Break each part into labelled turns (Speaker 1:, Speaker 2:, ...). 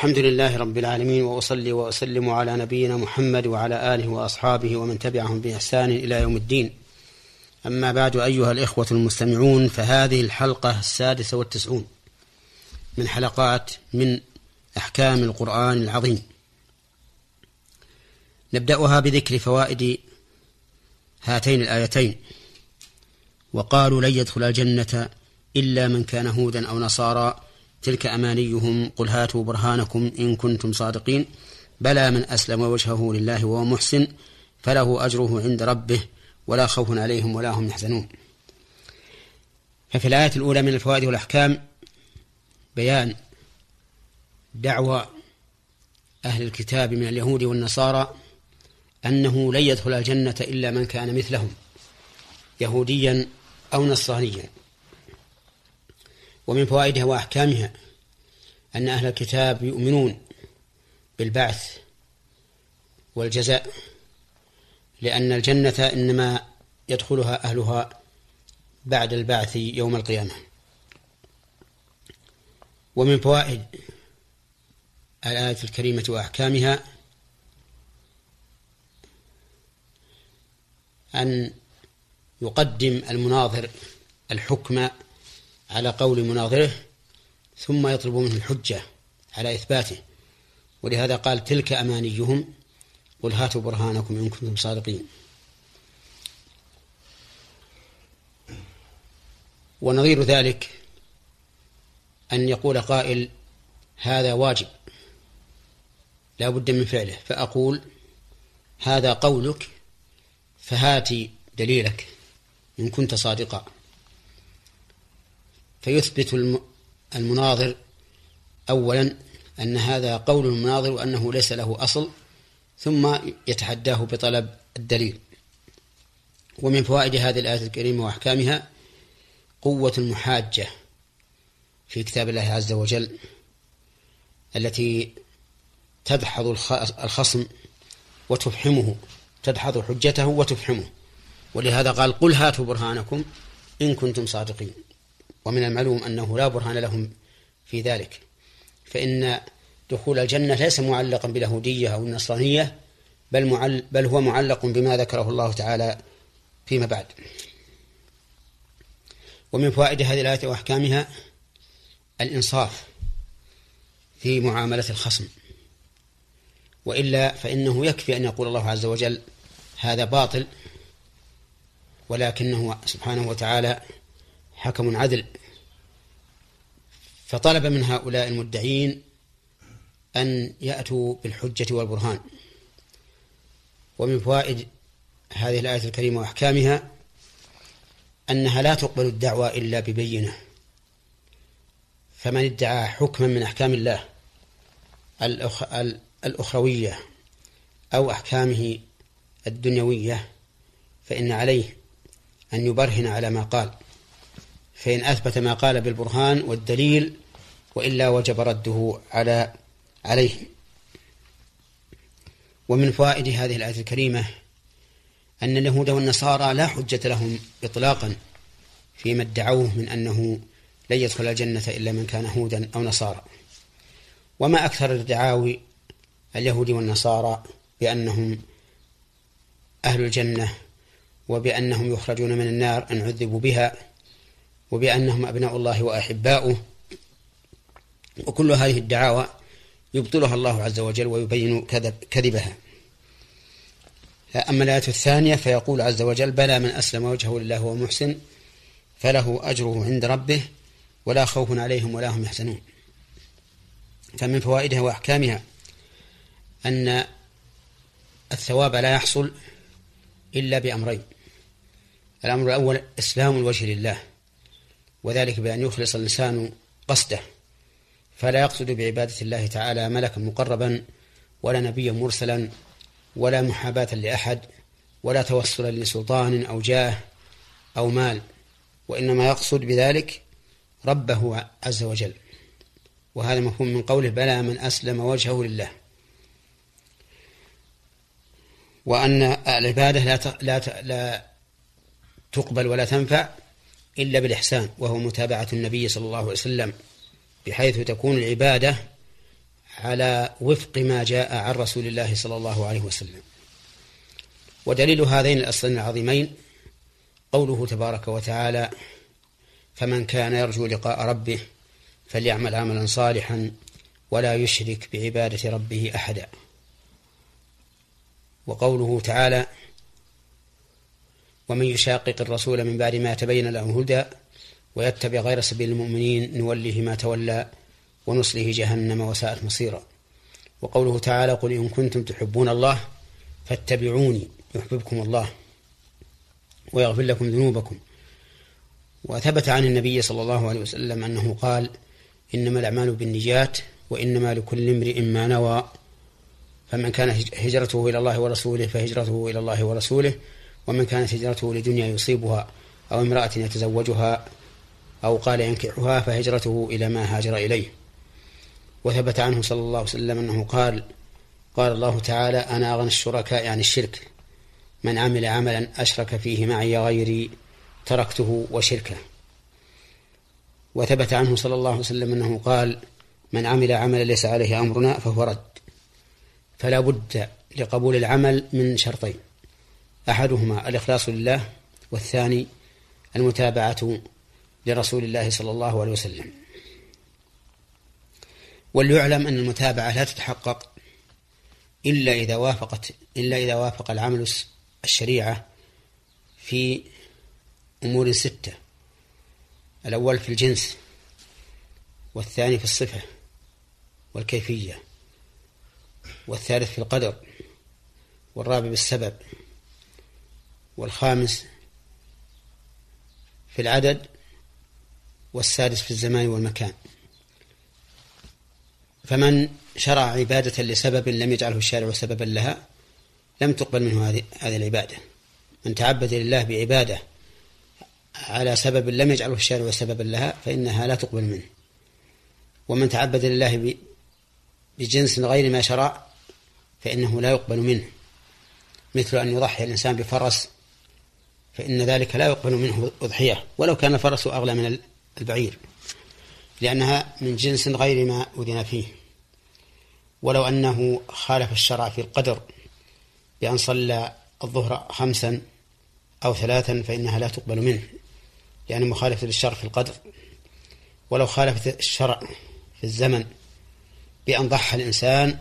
Speaker 1: الحمد لله رب العالمين وأصلي وأسلم على نبينا محمد وعلى آله وأصحابه ومن تبعهم بإحسان إلى يوم الدين. أما بعد أيها الإخوة المستمعون فهذه الحلقة السادسة والتسعون من حلقات من أحكام القرآن العظيم. نبدأها بذكر فوائد هاتين الآيتين وقالوا لن يدخل الجنة إلا من كان هودا أو نصارى تلك أمانيهم قل هاتوا برهانكم إن كنتم صادقين. بلى من أسلم وجهه لله وهو محسن فله أجره عند ربه ولا خوف عليهم ولا هم يحزنون. ففي الآية الأولى من الفوائد والأحكام بيان دعوى أهل الكتاب من اليهود والنصارى أنه لن يدخل الجنة إلا من كان مثلهم يهوديا أو نصرانيا. ومن فوائدها وأحكامها أن أهل الكتاب يؤمنون بالبعث والجزاء لأن الجنة إنما يدخلها أهلها بعد البعث يوم القيامة. ومن فوائد الآية الكريمة وأحكامها أن يقدم المناظر الحكم على قول مناظره ثم يطلب منه الحجة على إثباته. ولهذا قال تلك أمانيهم. قل هاتوا برهانكم إن كنتم صادقين. ونظير ذلك أن يقول قائل هذا واجب لا بد من فعله. فأقول هذا قولك فهاتي دليلك إن كنت صادقا. فيثبت المناظر. أولا أن هذا قول المناظر وأنه ليس له أصل ثم يتحداه بطلب الدليل. ومن فوائد هذه الآية الكريمة وأحكامها قوة المحاجة في كتاب الله عز وجل التي تدحض الخصم وتفحمه تدحض حجته وتفحمه. ولهذا قال قل هاتوا برهانكم إن كنتم صادقين. ومن المعلوم أنه لا برهان لهم في ذلك. فإن دخول الجنة ليس معلقا باليهودية أو النصرانية بل, معل بل هو معلق بما ذكره الله تعالى فيما بعد. ومن فوائد هذه الآية وأحكامها الإنصاف في معاملة الخصم. وإلا فإنه يكفي أن يقول الله عز وجل هذا باطل ولكنه سبحانه وتعالى حكم عدل. فطلب من هؤلاء المدعين أن يأتوا بالحجة والبرهان. ومن فوائد هذه الآية الكريمة وأحكامها أنها لا تقبل الدعوة إلا ببينة. فمن ادعى حكما من أحكام الله الأخ... الأخروية أو أحكامه الدنيوية فإن عليه أن يبرهن على ما قال. فإن أثبت ما قال بالبرهان والدليل وإلا وجب رده على عليه. ومن فوائد هذه الآية الكريمة أن اليهود والنصارى لا حجة لهم إطلاقا فيما ادعوه من أنه لن يدخل الجنة إلا من كان هودا أو نصارى. وما أكثر الدعاوي اليهود والنصارى بأنهم أهل الجنة وبأنهم يخرجون من النار أن عذبوا بها وبأنهم أبناء الله وأحباؤه. وكل هذه الدعاوى يبطلها الله عز وجل ويبين كذب كذبها. أما الآية الثانية فيقول عز وجل بلى من أسلم وجهه لله وهو محسن فله أجره عند ربه ولا خوف عليهم ولا هم يحزنون. فمن فوائدها وأحكامها أن الثواب لا يحصل إلا بأمرين. الأمر الأول إسلام الوجه لله. وذلك بأن يخلص الإنسان قصده فلا يقصد بعبادة الله تعالى ملكا مقربا ولا نبيا مرسلا ولا محاباة لأحد ولا توسلا لسلطان أو جاه أو مال وإنما يقصد بذلك ربه عز وجل. وهذا مفهوم من قوله بلى من أسلم وجهه لله. وأن العبادة لا لا تقبل ولا تنفع إلا بالإحسان وهو متابعة النبي صلى الله عليه وسلم بحيث تكون العبادة على وفق ما جاء عن رسول الله صلى الله عليه وسلم. ودليل هذين الأصلين العظيمين قوله تبارك وتعالى فمن كان يرجو لقاء ربه فليعمل عملا صالحا ولا يشرك بعبادة ربه أحدا وقوله تعالى ومن يشاقق الرسول من بعد ما تبين له الهدى ويتبع غير سبيل المؤمنين نوله ما تولى ونصله جهنم وساءت مصيرا. وقوله تعالى قل إن كنتم تحبون الله فاتبعوني يحببكم الله ويغفر لكم ذنوبكم. وثبت عن النبي صلى الله عليه وسلم أنه قال إنما الأعمال بالنجات وإنما لكل امرئ ما نوى. فمن كان هجرته إلى الله ورسوله فهجرته إلى الله ورسوله ومن كانت هجرته لدنيا يصيبها أو امرأة يتزوجها أو قال ينكحها فهجرته إلى ما هاجر إليه. وثبت عنه صلى الله عليه وسلم أنه قال قال الله تعالى أنا أغنى الشركاء عن الشرك. من عمل عملا أشرك فيه معي غيري تركته وشركه. وثبت عنه صلى الله عليه وسلم أنه قال من عمل عملا ليس عليه أمرنا فهو رد. فلا بد لقبول العمل من شرطين. أحدهما الإخلاص لله والثاني المتابعة لرسول الله صلى الله عليه وسلم. وليعلم أن المتابعة لا تتحقق إلا إذا وافقت إلا إذا وافق العمل الشريعة في أمور ستة. الأول في الجنس والثاني في الصفة والكيفية والثالث في القدر والرابع بالسبب. والخامس في العدد والسادس في الزمان والمكان. فمن شرع عبادة لسبب لم يجعله الشارع سببا لها لم تقبل منه هذه العبادة. من تعبد لله بعبادة على سبب لم يجعله الشارع سببا لها فإنها لا تقبل منه. ومن تعبد لله بجنس غير ما شرع فإنه لا يقبل منه. مثل أن يضحي الإنسان بفرس فإن ذلك لا يقبل منه أضحية ولو كان الفرس أغلى من البعير لأنها من جنس غير ما أذن فيه. ولو أنه خالف الشرع في القدر بأن صلى الظهر خمسا أو ثلاثا فإنها لا تقبل منه لأنه مخالف للشرع في القدر. ولو خالف الشرع في الزمن بأن ضحى الإنسان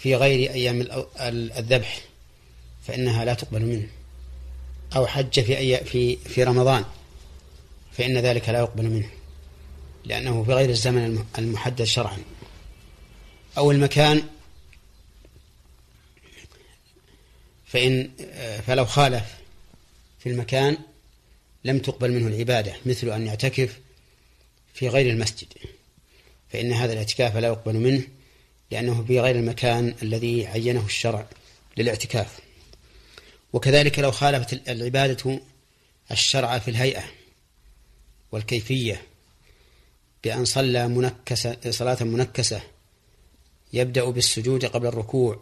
Speaker 1: في غير أيام الذبح فإنها لا تقبل منه. أو حج في أي في في رمضان فإن ذلك لا يقبل منه لأنه في غير الزمن المحدد شرعا. أو المكان فإن فلو خالف في المكان لم تقبل منه العبادة مثل أن يعتكف في غير المسجد فإن هذا الاعتكاف لا يقبل منه لأنه في غير المكان الذي عينه الشرع للاعتكاف. وكذلك لو خالفت العبادة الشرع في الهيئة والكيفية بأن صلى منكسة صلاة منكسة يبدأ بالسجود قبل الركوع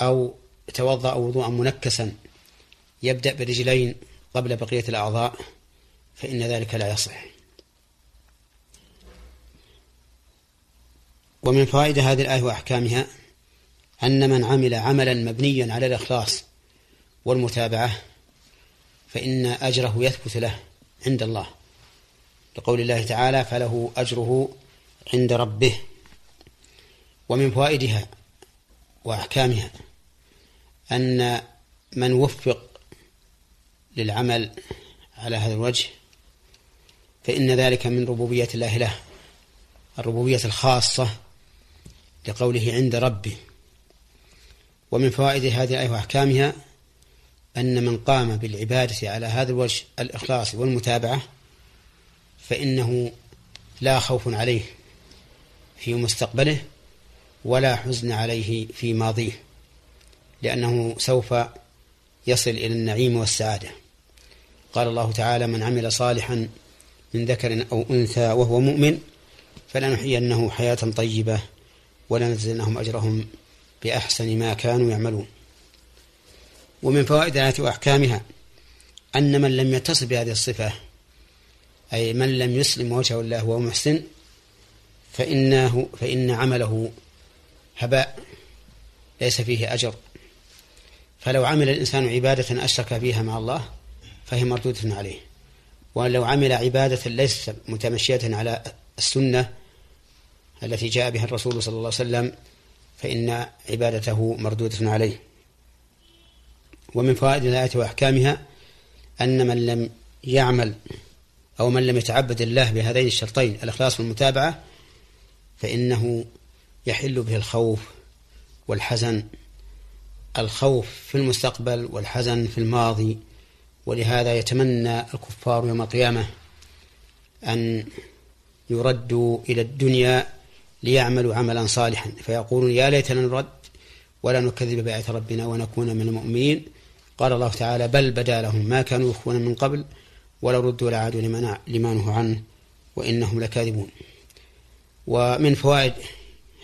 Speaker 1: أو توضأ وضوءا منكسا يبدأ برجلين قبل بقية الأعضاء فإن ذلك لا يصح. ومن فوائد هذه الآية وأحكامها أن من عمل عملا مبنيا على الإخلاص والمتابعة فإن أجره يثبت له عند الله. لقول الله تعالى فله أجره عند ربه ومن فوائدها وأحكامها أن من وفق للعمل على هذا الوجه فإن ذلك من ربوبية الله له الربوبية الخاصة لقوله عند ربه. ومن فوائد هذه الآية وأحكامها أن من قام بالعبادة على هذا الوجه الإخلاص والمتابعة فإنه لا خوف عليه في مستقبله ولا حزن عليه في ماضيه لأنه سوف يصل إلى النعيم والسعادة. قال الله تعالى من عمل صالحا من ذكر أو أنثى وهو مؤمن فلنحيينه حياة طيبة ولنجزينهم أجرهم بأحسن ما كانوا يعملون. ومن فوائد الآية وأحكامها أن من لم يتصف بهذه الصفة أي من لم يسلم وجهه الله وهو محسن فإنه فإن عمله هباء ليس فيه أجر. فلو عمل الإنسان عبادة أشرك فيها مع الله فهي مردودة عليه. ولو عمل عبادة ليست متمشية على السنة التي جاء بها الرسول صلى الله عليه وسلم فإن عبادته مردودة عليه. ومن فوائد الآية وأحكامها أن من لم يعمل أو من لم يتعبد الله بهذين الشرطين الإخلاص والمتابعة فإنه يحل به الخوف والحزن. الخوف في المستقبل والحزن في الماضي. ولهذا يتمنى الكفار يوم القيامة أن يردوا إلى الدنيا ليعملوا عملا صالحا. فيقولون يا ليتنا نرد ولا نكذب بآيات ربنا ونكون من المؤمنين. قال الله تعالى بل بدا لهم ما كانوا يخفون من قبل ولو ردوا لعادوا لما نهوا عنه وإنهم لكاذبون. ومن فوائد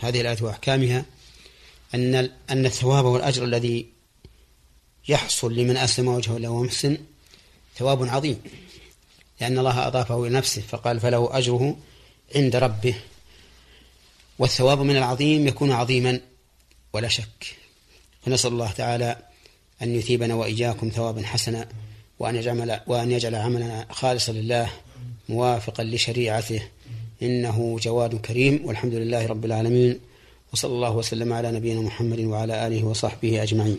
Speaker 1: هذه الآية وأحكامها أن أن الثواب والأجر الذي يحصل لمن أسلم وجهه له ومحسن ثواب عظيم. لأن الله أضافه إلى نفسه فقال فله أجره عند ربه. والثواب من العظيم يكون عظيما ولا شك. فنسأل الله تعالى أن يثيبنا وإياكم ثوابا حسنا وأن يجعل وأن يجعل عملنا خالصا لله موافقا لشريعته. إنه جواد كريم. والحمد لله رب العالمين. وصلى الله وسلم على نبينا محمد وعلى آله وصحبه أجمعين.